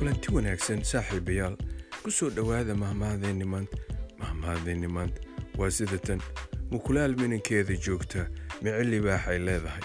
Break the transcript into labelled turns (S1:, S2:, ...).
S1: kulanti wanaagsan saaxiibayaal. Ku soo dhowaada mahmahadeenni maanta mahmahadeenni maanta waa sida tan mukulaal minankeeda joogta mici libaax ay leedahay.